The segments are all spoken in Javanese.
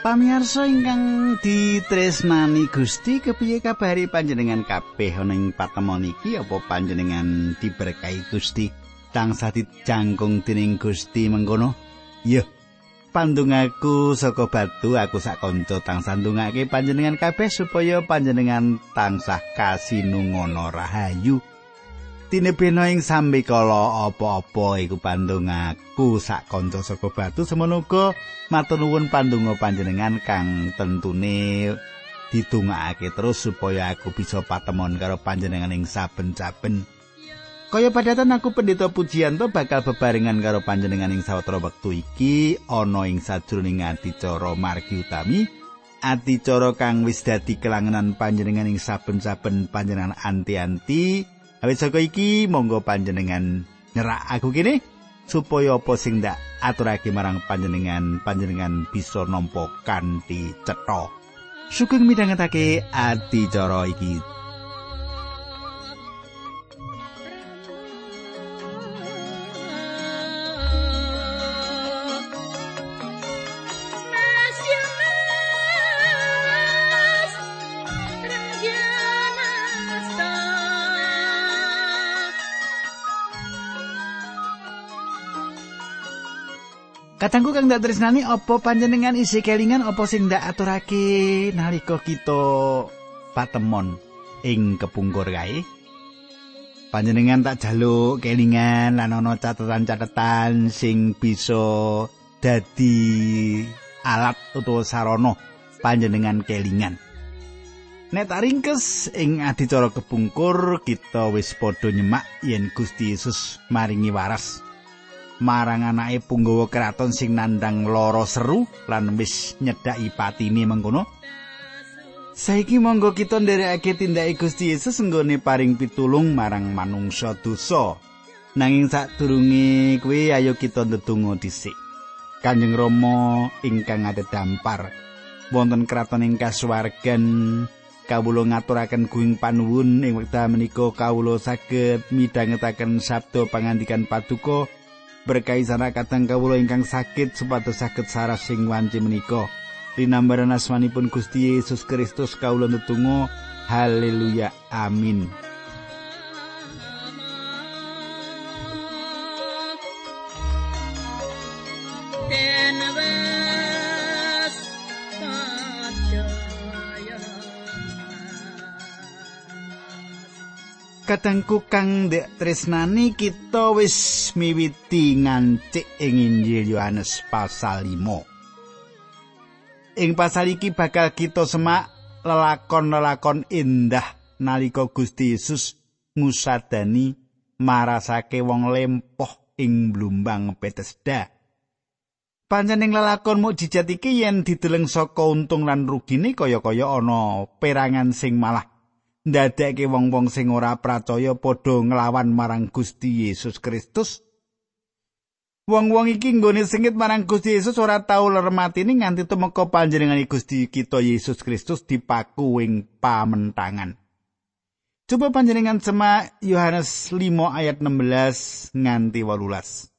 Pamirsa ingkang ditresnani Gusti kepiye kabari panjenengan kabeh ana ing patemon iki? Apa panjenengan diberkahi Gusti? Tansah dijangkung dening Gusti mengkono? Yo pandungaku saka batu aku sak kanca tansah ndongake panjenengan kabeh supaya panjenengan tansah kasinungono rahayu tinebena ing sambi kala apa-apa iku pandongaku sak kanca saka batu. Semono uga matur nuwun pandonga panjenengan kang tentune didongakake terus supaya aku bisa patemon karo panjenengan ing saben-saben. Kaya padatan aku pendeta pujianto bakal bebarengan karo panjenengan ing sawetara wektu iki ana ing sajroning adicara margi utami adicara kang wis dadi kelangenan panjenengan ing saben-saben panjenengan anti-anti Awit saka iki monggo panjenengan nyerak aku kene supaya apa sing ndak aturake marang panjenengan panjenengan bisa nampa kanthi cetha. Sugeng midhangetake adicara iki Kadangku kang ndak tresnani apa panjenengan isi kelingan apa sing ndak aturake nalika kita patemon ing kepungkur kae. Panjenengan tak jaluk kelingan lan ana catatan-catatan sing bisa dadi alat utawa sarana panjenengan kelingan. Nek tak ringkes ing adicara kepungkur kita wis padha nyemak yen Gusti Yesus maringi waras marang anake punggawa kraton sing nandang lara seru lan wis nyedhaki patine mengkono. Saiki monggo kita nderekake tindake Gusti Yesus nggone paring pitulung marang manungsa dosa. Nanging sadurunge kuwi ayo kita ndedonga dhisik. Kanjeng Rama ingkang dampar wonten kraton ing kasuwargan kawula ngaturaken guing panuwun ing wekdal menika kawula saged midhangetaken sabda pangandikan paduka berkahi sana kadang kawula ingkang sakit supados saged saras sing wanci menika. Linambaran asmanipun Gusti Yesus Kristus kawula netunggal haleluya amin Kadangku kang ndek tresnani kita wis miwiti ngancik ing Injil Yohanes pasal 5. Ing pasal iki bakal kita semak lelakon-lelakon indah nalika Gusti Yesus ngusadani marasake wong lempoh ing blumbang Bethesda. Panjeneng lelakon mukjizat iki yen dideleng saka untung lan rugine kaya-kaya ana perangan sing malah ndadekke wong-wong sing ora percaya padha nglawan marang Gusti Yesus Kristus. Wong-wong iki nggone sengit marang Gusti Yesus ora tau lermatine nganti tumeka panjenengan Gusti kita Yesus Kristus dipaku ing pamentangan. Coba panjenengan sema Yohanes 5 ayat 16 nganti 18.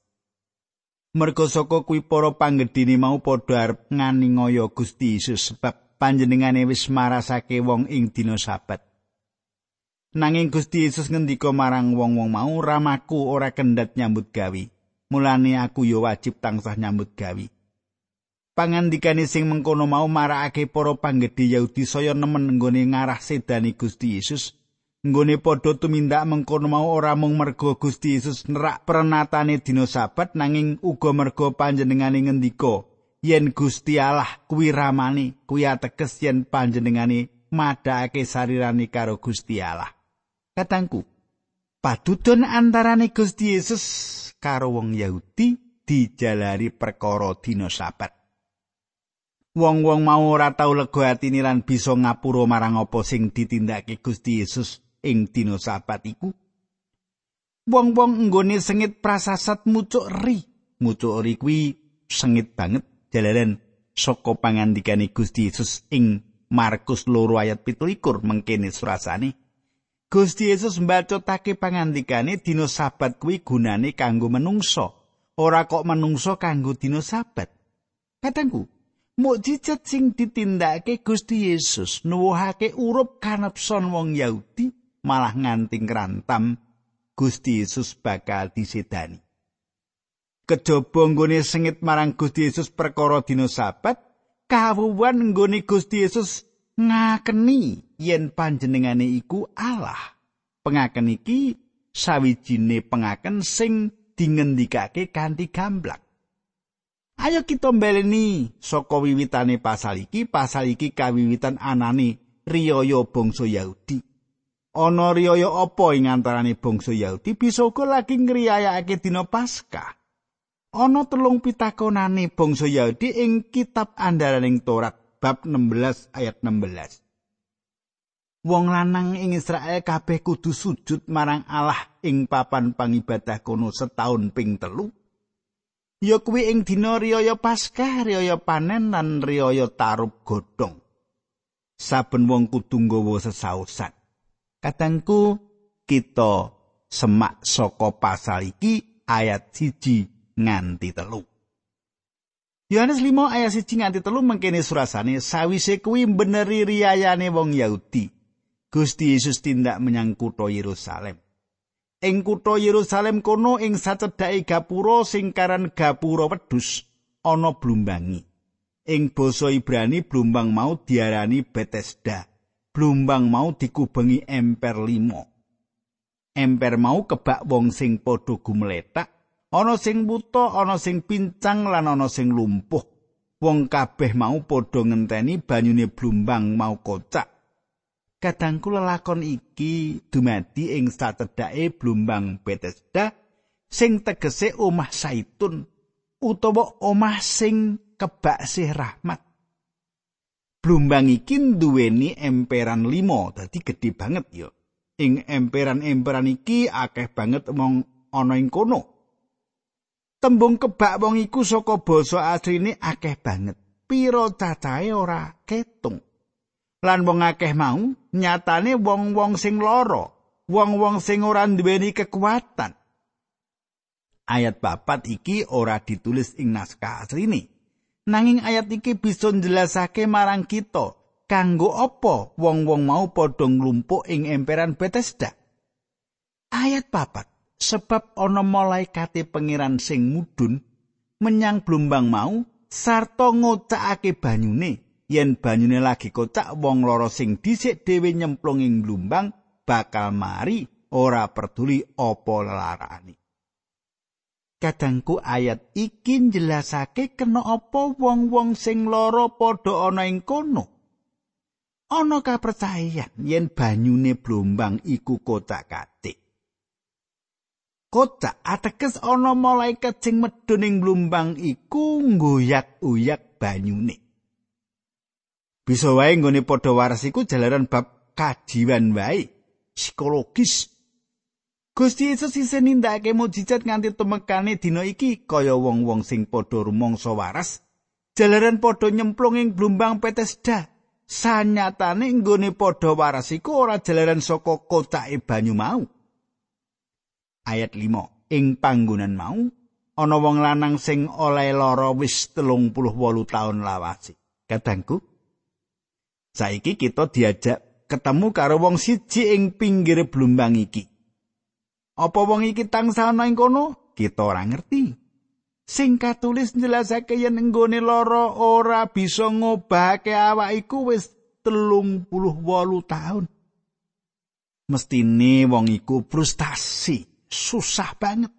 Mergo saka kuwi para panggedhine mau padha arep nganingoyo Gusti Yesus sebab panjenengane wis marasake wong ing dina sabat. Nanging Gusti Yesus ngendika marang wong-wong mau, "Ramaku ora kendhat nyambut gawi. Mulane aku ya wajib tansah nyambut gawi." Pangandikane sing mengkono mau marakake para panggedhe Yahudi saya nemen nggone ngarah sedani Gusti Yesus. Nggone padha tumindak mengkono mau ora mung mergo Gusti Yesus nerak prenatane dina Sabat nanging uga mergo panjenengane ngendika yen Gusti Allah kuwi ramane kuwi ateges yen panjenengane madhake sarirane karo Gusti Allah. Katangku, padudon antarane Gusti Yesus karo wong Yahudi dijalari perkara dina Sabat. Wong-wong mau ora tau lega atine lan bisa ngapura marang apa sing ditindakake Gusti Yesus ing dina Sabat iku. Wong-wong nggone sengit prasasat mucuk ri. Mucuk ri kuwi sengit banget jalaran saka pangandikane Gusti Yesus ing Markus loro ayat 17 mengkene surasane. Gusti Yesus mbacotake pangandikane dina sabat kuwi gunane kanggo menungso, ora kok menungso kanggo dina sabat. Katangku, Mukjizat sing ditindakake Gusti Yesus nuwuhake urup kanepson wong Yahudi malah nganti ngrantam Gusti Yesus bakal disedani. Kejaba nggone sengit marang Gusti Yesus perkara dina Sabat, kawuwan nggone Gusti Yesus ngakeni yen panjenengane iku Allah. Pengaken iki sawijine pengaken sing dingendikake kanthi gamblak. Ayo kita mbeleni saka wiwitane pasal iki, pasal iki kawiwitan anane riyaya bangsa Yahudi. Ana riyaya apa ing antarané bangsa Yahudi bisa uga lagi ngriyayake dina Paskah. Ana telung pitakonane bangsa Yahudi ing kitab andaraning Torat bab 16 ayat 16. Wong lanang ing Israel kabeh kudu sujud marang Allah ing papan pangibadah kono setahun ping telu. Ya kuwi ing dina riyaya Paskah, riyaya panen lan riyaya tarub godhong. Saben wong kudu nggawa sesausan. Katangku kita semak saka pasal iki ayat siji nganti telu. Yohanes 5 ayat 1 nganti 3 mengkene surasane sawise kuwi beneri riyayane wong Yahudi. Gusti Yesus tindak menyang kutha Yerusalem. Ing kutha Yerusalem kono ing sacedhake gapura sing karan gapura wedhus ana blumbangi. Ing basa Ibrani blumbang mau diarani Bethesda. Blumbang mau dikubengi emper limo. Emper mau kebak wong sing padha gumletak ana sing buta ana sing pincang lan ana sing lumpuh wong kabeh mau padha ngenteni banyune blumbang mau kocak kadangku lelakon iki dumadi ing satedhake blumbang Bethesda sing tegese omah saitun utawa omah sing kebak sih rahmat blumbang iki duweni emperan limo dadi gedhe banget ya ing emperan-emperan iki akeh banget mong ana ing kono Tembung kebak wong iku saka basa asline akeh banget. Piro cacahe ora ketung. Lan wong akeh mau nyatane wong-wong sing lara, wong-wong sing ora duweni kekuatan. Ayat papat iki ora ditulis ing naskah asline. Nanging ayat iki bisa njelasake marang kita kanggo apa wong-wong mau padha nglumpuk ing emperan Bethesda. Ayat papat sebab ana malaikate pangeran sing mudhun menyang blumbang mau sarta ngocakake banyune yen banyune lagi kocak wong loro sing dhisik dhewe nyemplung ing blumbang bakal mari ora peduli apa larane Kadangku ayat iki njelasake kena apa wong-wong sing lara padha ana ing kono. Ana kapercayan yen banyune blombang iku kocak-katik. kocak ateges ana malaikat sing medhun ing blumbang iku nggoyak-uyak banyune. Bisa wae nggone padha waras iku jalaran bab kajiwan wae psikologis. Gusti Yesus isih nindakake mujizat nganti tumekane dina iki kaya wong-wong sing padha rumangsa waras jalaran padha nyemplung ing blumbang Bethesda. Sanyatane nggone padha waras iku ora jalaran saka kocake banyu mau. ayat 5 ing panggonan mau ana wong lanang sing oleh lara wis 38 taun lawase kadangku saiki kita diajak ketemu karo wong siji ing pinggir blumbang iki apa wong iki tansah ana ing kono kita ora ngerti sing katulis njelasake yen nggone lara ora bisa ngobahake awak iku wis 38 taun mestine wong iku frustasi susah banget.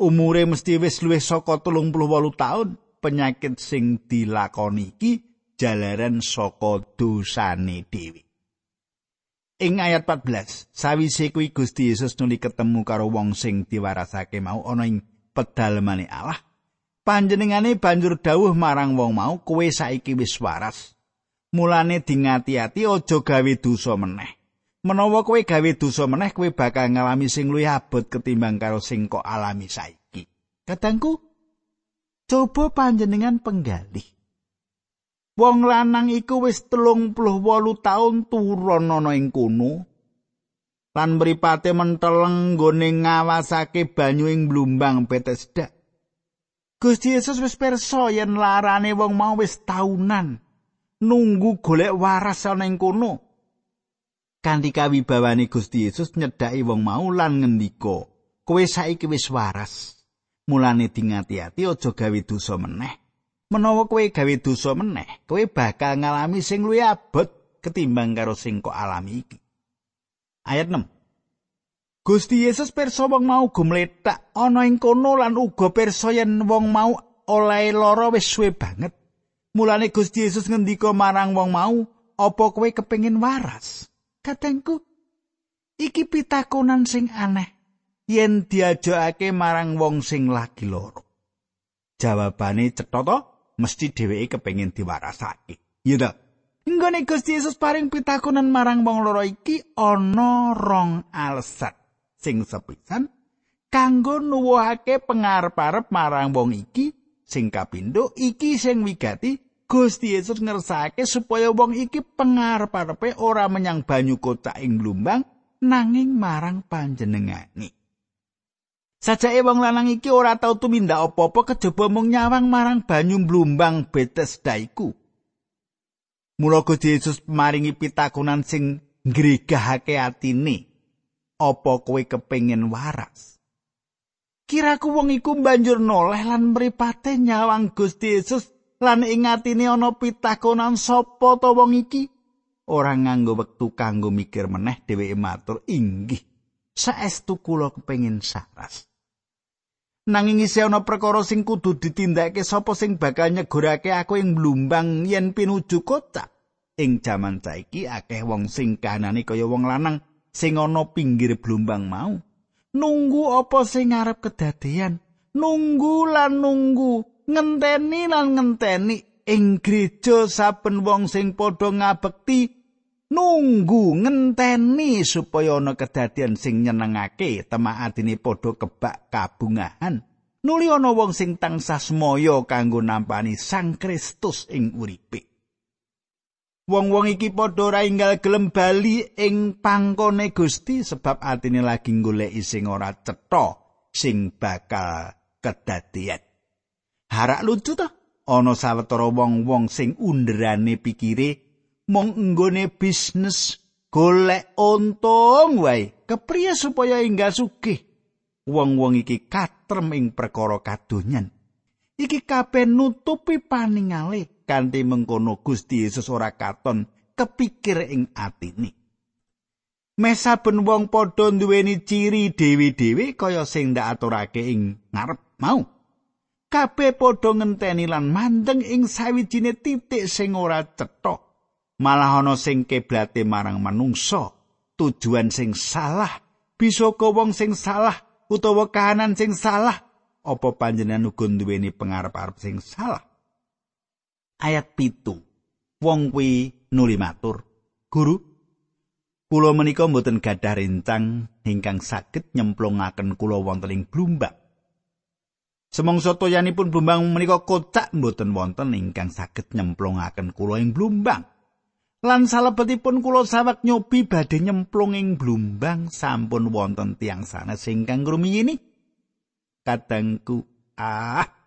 Umure mesti wis luwih saka 38 tahun. Penyakit sing dilakoni iki jalaran saka dosane dhewe. Ing ayat 14, sawise kuwi Gusti Yesus nuli ketemu karo wong sing diwarasake mau ana ing pedalemane Allah. Panjenengane banjur dawuh marang wong mau, "Kowe saiki wis waras. Mulane dingati-ati aja gawe dosa meneh." menawa kowe gawe dosa meneh kowe bakal ngalami sing luwih abot ketimbang karo sing kok alami saiki. Kadangku coba panjenengan penggalih. Wong lanang iku wis telung puluh wolu taun turun ana ing kono. Lan mripate menteleng nggone ngawasake banyu ing blumbang Bethesda. Gusti Yesus wis pirsa yen larane wong mau wis taunan nunggu golek waras ana ing kono. Kanthi kawibawane Gusti Yesus nyedhaki wong mau lan ngendika, "Kowe saiki wis waras. Mulane dingati-ati aja gawe dosa meneh. Menawa kowe gawe dosa meneh, kowe bakal ngalami sing luwih abot ketimbang karo sing kok alami iki." Ayat 6. Gusti Yesus pirsa wong mau gumletak ana ing kono lan uga pirsa yen wong mau oleh lara wis suwe banget. Mulane Gusti Yesus ngendika marang wong mau, "Apa kowe kepengin waras?" Katengku, iki pitakonan sing aneh yen diajakake marang wong sing lagi lara. Jawabane cetha mesti dheweke kepengin diwarasake. Iya ta? Nggone Gusti Yesus paring pitakonan marang wong lara iki ana rong alasan. sing sepisan kanggo nuwuhake pengarep-arep marang wong iki sing kapindho iki sing wigati Gusti Yesus ngersake supaya wong iki pengarep-arepe ora menyang banyu kota ing lumbang nanging marang panjenengane. Sajake wong lanang iki ora tau tumindak apa-apa kejaba mung nyawang marang banyu blumbang Bethesda iku. Mula Gusti Yesus maringi pitakonan sing nggregahake atine. apa kowe kepengin waras kiraku wong iku banjur noleh lan mripate nyawang Gusti Yesus lan ing atine ana pitakonan sapa to wong iki ora nganggo wektu kanggo mikir meneh dheweke matur inggih saestu kula kepengin saras nanging isih ana perkara sing kudu ditindakake sapa sing bakal nyegurake aku ing blumbang yen pinuju kota? Ing jaman saiki akeh wong sing kanane kaya wong lanang sing ana pinggir blumbang mau. Nunggu apa sing ngarep kedadean? Nunggu lan nunggu ngenteni lan ngenteni. Ing gereja saben wong sing padha ngabekti nunggu ngenteni supaya ana kedadean sing nyenengake temakatine padha kebak kabungahan nuli ana wong sing tansah semaya kanggo nampani Sang Kristus ing uripe Wong-wong iki padha ora inggal gelem bali ing pangkone Gusti sebab atine lagi goleki sing ora cetha sing bakal kedadian. Harak lucu to, ana sawetara wong-wong sing underane pikire mung nggone bisnis golek untung wae. Kepriye supaya inggal sugih? Wong-wong iki katrem ing perkara kadonyan. Iki kabeh nutupi paningale kanthi mengkono Gusti Yesus ora katon kepikir ing atine. Mesa ben wong padha duweni ciri dewi-dewi kaya sing ndak aturake ing ngarep mau. Kabeh padha ngenteni lan mandeng ing sawijine titik sing ora cetha. Malah ana sing keblate marang manungsa, tujuan sing salah, bisa wong sing salah utawa kahanan sing salah. Apa panjenengan uga duweni pengarep-arep sing salah? ayat pitu wong kuwi nuli matur guru kula menika mboten gadah rencang ingkang saged nyemplungaken kula wonten ing blumbang semongso toyanipun blumbang menika kocak mboten wonten ingkang saged nyemplungaken kula ing blumbang lan salebetipun kula sawek nyobi badhe nyemplung ing blumbang sampun wonten tiang sana singkang rumiyini kadangku ah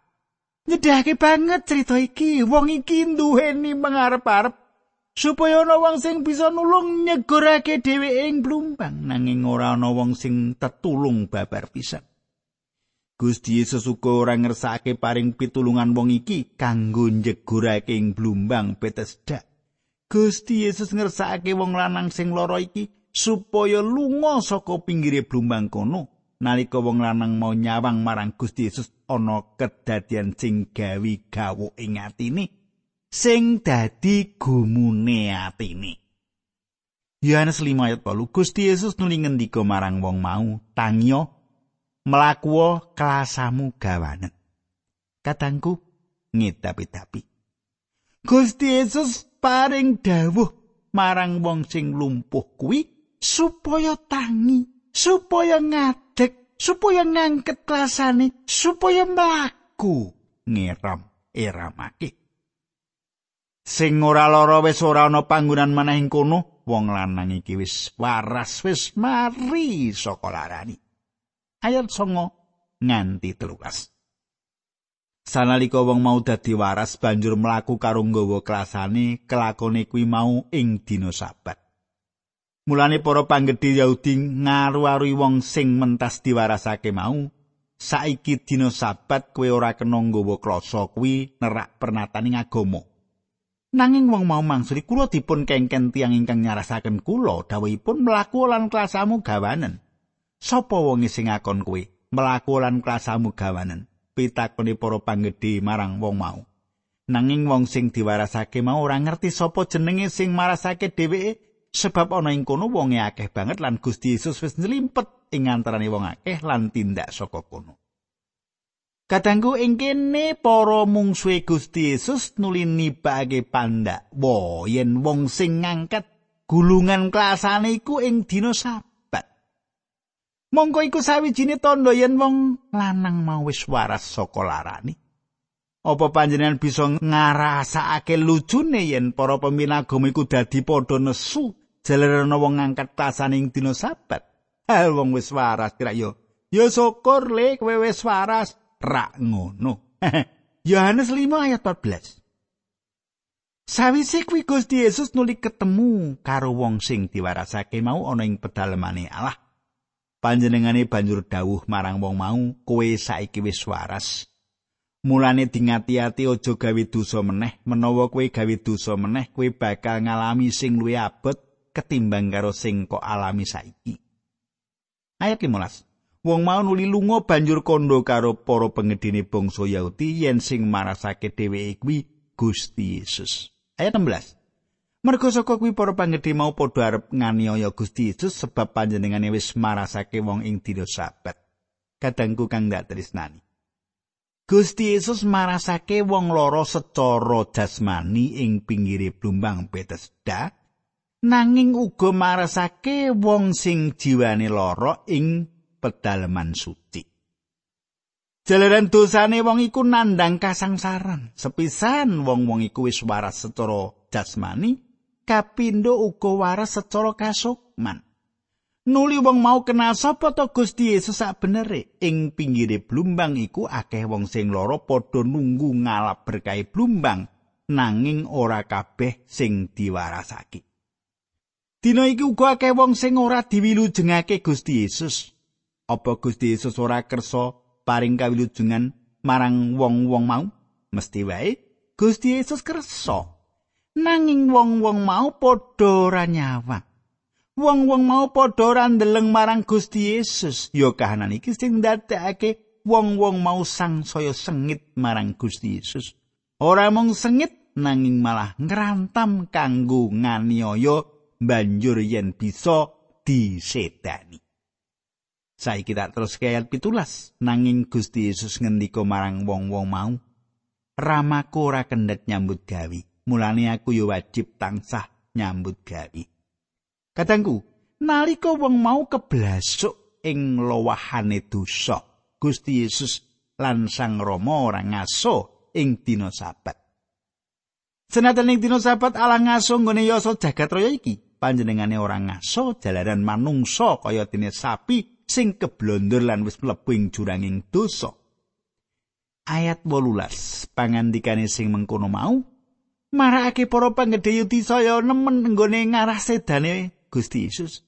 Nyedhake banget cerita iki. Wong iki duweni mangarep-arep supaya ana wong sing bisa nulung nyegorake dheweke ing blumbang nanging ora ana wong sing tetulung babar pisan. Gusti Yesus uga ora ngersakake paring pitulungan wong iki kanggo nyegorake ing blumbang Bethesda. Gusti Yesus ngersakake wong lanang sing lara iki supaya lunga saka pinggire blumbang kono. Nalika wong lanang mau nyawang marang Gusti Yesus ana kedadian sing gawi gawuk ing atine sing dadi gumune atine. Yohanes 5 ayat 8 Gusti Yesus nuli ngendika marang wong mau tangyo mlaku kelasamu gawanen katangku ngedapi-dapi Gusti Yesus paring dawuh marang wong sing lumpuh kuwi supaya tangi supaya ngadeg supaya ngangket rasane supaya mlaku ngeram eramake. Sing ora lara wis ora ana panggonan maneh ing kono wong lanang iki wis waras wis mari saka larani. Ayat songo nganti telukas Sanalika wong mau dadi waras banjur mlaku karo nggawa kelasane kelakone kuwi mau ing dina sabat. Mulane para panggedhe Yahudi ngaru-arui wong sing mentas diwarasake mau, saiki dina sabat kowe ora kena nggawa klasa kuwi nerak pernataning agama. Nanging wong mau mangsuli kula dipun kengken tiang ingkang nyarasaken kula dawuhipun mlaku lan klasamu gawanen. Sapa wong sing ngakon kowe mlaku lan klasamu gawanen? Pitakoni para panggedhe marang wong mau. Nanging wong sing diwarasake mau ora ngerti sapa jenenge sing marasake dheweke sebab ana ing kono wonge akeh banget lan Gusti Yesus wis njlimpet ing antarané wong akeh lan tindak saka kono. Kadangku ing kene para mungsuhe Gusti Yesus nuli nibake pandak. Wo yen wong sing ngangkat gulungan kelasane iku ing dina Mongko iku sawijine tandha yen wong lanang mau wis waras saka larane. Apa panjenengan bisa ngarasake lucune yen para pemimpin agama iku dadi padha nesu jalaran wong ngangkat tasan ing dina sabat? Hal wong wis waras kira yo. Yo syukur le kowe wis waras rak ngono. Yohanes 5 ayat 14. Sawise kuwi Gusti Yesus nuli ketemu karo wong sing diwarasake mau ana ing pedalemane Allah. Panjenengane banjur dawuh marang wong mau kowe saiki wis waras. Mulane dingati-ati aja gawe dosa meneh menawa kowe gawe dosa meneh kowe bakal ngalami sing luwih abot ketimbang karo sing kok alami saiki. Ayat 15 wong mau nuli lunga banjur kondo karo para pengedine bangsa Yahudi yen sing marasake dheweke kuwi Gusti Yesus. Ayat 16 Mergo saka kuwi para panggedhe mau padha arep nganiaya Gusti Yesus sebab panjenengane wis marasake wong ing dina sabat. Kadangku kang dak tresnani. Gusti Yesus marasake wong loro secara jasmani ing pinggire blumbang Bethesda nanging uga marasake wong sing jiwane lara ing pedalaman suci. Jalaran dosane wong iku nandang kasangsaran. Sepisan wong-wong iku wis waras secara jasmani, kapindo uga waras secara kasukman. Nuli wong mau kenal sapa to Gusti Yesus sak benere ing pinggire blumbang iku akeh wong sing lara padha nunggu ngalap berkahi blumbang nanging ora kabeh sing diwarasake. Dina iki uga akeh wong sing ora diwilujengake Gusti Yesus. Apa Gusti Yesus ora kersa paring kawilujengan marang wong-wong mau? Mesti wae Gusti Yesus kersa. Nanging wong-wong mau padha ora. Wong-wong mau padha ora ndeleng marang Gusti Yesus. Ya kahanan iki sing ndadekake wong-wong mau sangsaya sengit marang Gusti Yesus. Ora mung sengit nanging malah ngrantam kanggo nganiaya banjur yen bisa disedani. Saiki tak terus ayat pitulas. Nanging Gusti Yesus ngendika marang wong-wong mau. Ramaku ora kendhet nyambut gawi. Mulane aku yo wajib tansah nyambut gawe. Katangku, nalika wong mau keblasuk ing lowahane dosa, Gusti Yesus lan Sang Rama ora ngaso ing dina sabat. Senajan ing dina sabat ala ngaso nggone yasa jagat raya iki, panjenengane ora ngaso jalaran manungsa kaya dene sapi sing keblondur lan wis mlebu ing juranging dosa. Ayat 18 pangandikane sing mengkono mau marakake para panggedhe Yudi saya nemen nggone ngarah sedane Gusti Yesus.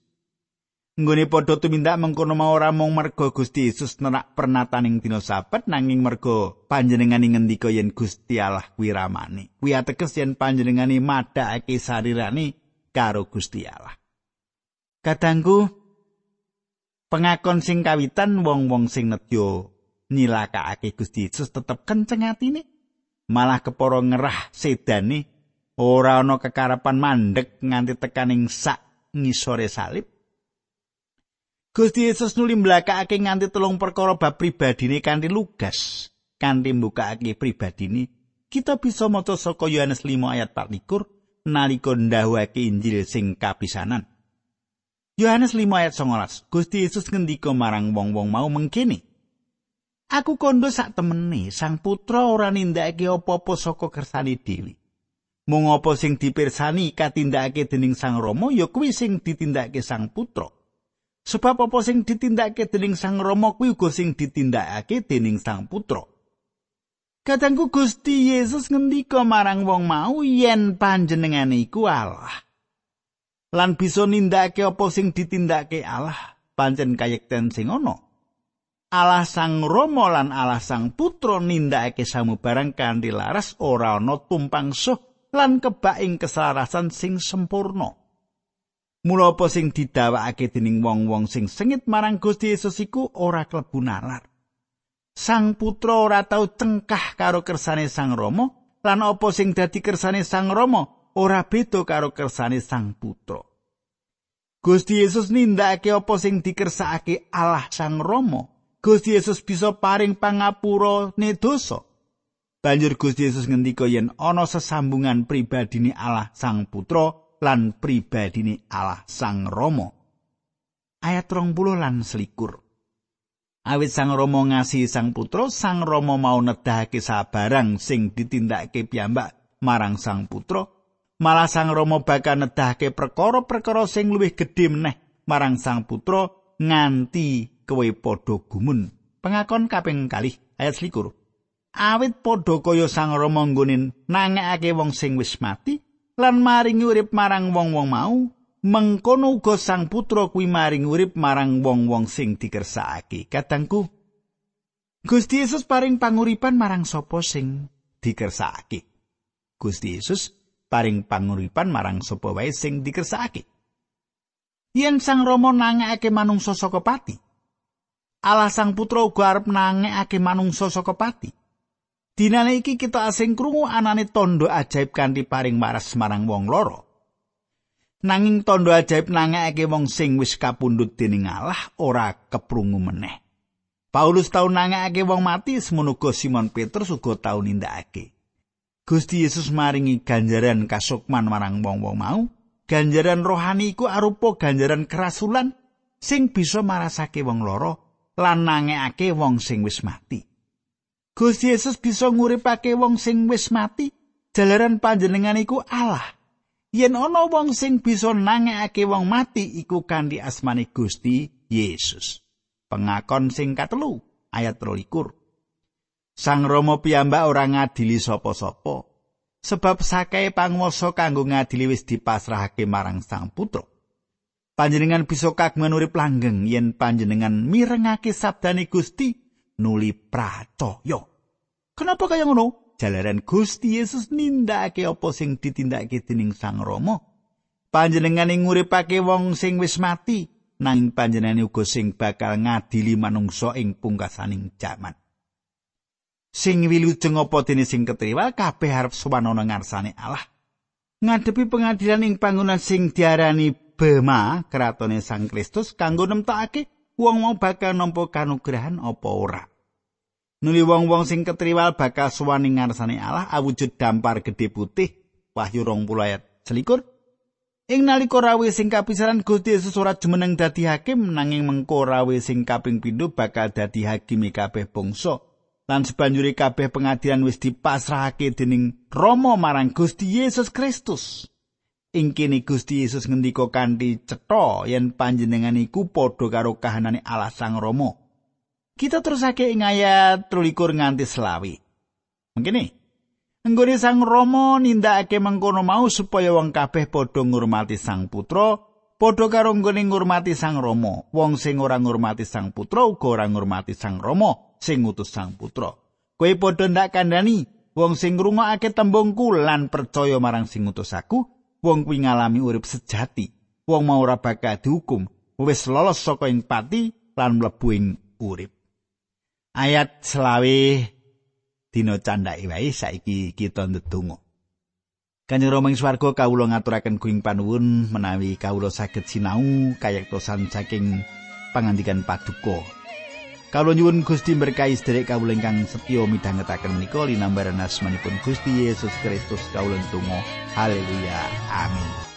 Nggone padha tumindak mengkono mau ora mung merga Gusti Yesus nerak pernataning dina sabat nanging merga panjenengane ngendika yen Gusti Allah kuwi ramane. Kuwi ateges yen panjenengane madhakake sarirane karo Gusti Allah. Kadangku pengakon sing kawitan wong-wong sing nedya nyilakake Gusti Yesus tetep kenceng atine. Malah keporo ngerah sedane ora ana kekarepan mandek nganti tekaning sak ngisore salib. Gusti Yesus nuli mblakake nganti telung perkara bab pribadine kanthi lugas kanthi mbukake pribadine. Kita bisa maca saka Yohanes 5 ayat 24 nalika ndhawuhake Injil sing kapisanan. Yohanes 5 ayat 19 Gusti Yesus ngendika marang wong-wong mau mengkene Aku kondo sak temene sang putra ora nindakake apa-apa saka kersane dhewe. Mung apa sing dipirsani katindakake dening sang Rama ya kuwi sing ditindakake sang putra. Sebab apa sing ditindakake dening sang Rama kuwi uga sing ditindakake dening sang putra. Kadangku Gusti Yesus ngendika marang wong mau yen panjenengane iku Allah. Lan bisa nindakake apa sing ditindakake Allah, pancen kayekten sing ana. Allah Sang Rama lan Allah Sang Putra nindakake samubarang kanthi laras ora ana tumpang suh lan kebak ing keselarasan sing sempurna. Mula apa sing didhawakake dening wong-wong sing sengit marang Gusti Yesus iku ora klebu nalar. Sang putra ora tau cengkah karo kersane Sang Rama lan apa sing dadi kersane Sang Rama ora beda karo kersane Sang Putra. Gusti Yesus nindakake apa sing dikersakake Allah Sang Rama. Gusti Yesus bisa paring pangapura ne dosa. Banjur Gusti Yesus ngendika yen ana sesambungan pribadine Allah Sang Putra lan pribadine Allah Sang Rama. Ayat 20 lan selikur. Awit Sang Rama ngasihi Sang Putra, Sang Rama mau nedahake sabarang sing ditindakake piyambak marang Sang Putra. Malah Sang Rama bakal nedahake perkara-perkara sing luwih gedhe meneh marang Sang Putra nganti kowe padha gumun. Pengakon kaping kalih ayat 21. Awit padha kaya Sang Rama nggone nangekake wong sing wis mati lan maringi urip marang wong-wong mau, mengkono uga sang putra kuwi maring urip marang wong-wong sing dikersakake kadangku Gusti Yesus paring panguripan marang sapa sing dikersakake Gusti Yesus paring panguripan marang sapa wae sing dikersakake Yen sang Rama nangekake manungsa saka pati Allah sang putra uga arep nangekake manungsa saka pati Dinane iki kita asing krungu anane tondo ajaib kanthi paring maras marang wong loro Nanging tondo ajaib nangekake wong sing wis kapundhut dening Allah ora keprungu meneh. Paulus tau nangekake wong mati semono Simon Petrus uga tau nindakake. Gusti Yesus maringi ganjaran kasukman marang wong-wong mau. Ganjaran rohani iku arupa ganjaran kerasulan sing bisa marasake wong loro lan nangekake wong sing wis mati. Gusti Yesus bisa nguripake wong sing wis mati jalaran panjenengan iku Allah. yen ana wong sing bisa nangekake wong mati iku kanthi asmane Gusti Yesus. Pengakon sing katelu ayat 23. Sang Rama piyambak ora ngadili sapa-sapa sebab sakae panguwasa kanggo ngadili wis dipasrahake marang Sang Putra. Panjenengan bisa kagungan urip langgeng yen panjenengan mirengake sabdane Gusti nuli pracaya. Kenapa kaya ngono? jalaran Gusti Yesus nindakake apa sing ditindakake dening Sang Rama. Panjenengane nguripake wong sing wis mati, nanging panjenengane uga sing bakal ngadili manungsa ing pungkasaning jaman. Sing wilujeng apa dene sing ketriwal kabeh arep sowan ana ngarsane Allah. Ngadepi pengadilan ing panggonan sing diarani Bema, kratone Sang Kristus kanggo nemtokake wong mau bakal nampa kanugrahan apa ora. Nuli wong-wong sing ketriwal bakal suwani ngarsane Allah awujud dampar gedhe putih Wahyu 20 ayat selikur. Ing nalika rawi sing kapisaran Gusti Yesus ora jumeneng dadi hakim nanging mengko rawi sing kaping pindho bakal dadi hakim kabeh bangsa. Lan sebanjuri kabeh pengadilan wis dipasrahake dening Rama marang Gusti Yesus Kristus. Ing kene Gusti Yesus ngendika kanthi cetha yen panjenengan iku padha karo kahanane Allah Sang Rama. Kita terusake ing ayat 23 nganti selawi. Mengkene. Enggone Sang Rama nindakake mengkono mau supaya wong kabeh padha ngurmati Sang Putra, padha karo nggone ngurmati Sang Rama. Wong sing ora ngurmati Sang Putra uga ora ngurmati Sang Rama sing ngutus Sang Putra. Kowe padha ndak kandhani wong sing ngrungokake tembungku lan percaya marang sing ngutus aku, wong kuwi ngalami urip sejati. Wong mau ora bakal dihukum, wis lolos saka ing pati lan mlebu ing urip. ayat selawe dina candhake wae saiki kita ndedonga Kanjeng Rama ing swarga kawula ngaturaken kuing panuwun menawi kawula saged sinau kayektosan saking pangandikan paduka. Kawula nyuwun Gusti berkahi sedherek kawula ingkang setya midhangetaken menika linambaran asmanipun Gusti Yesus Kristus kawula tunggu. Haleluya. Amin.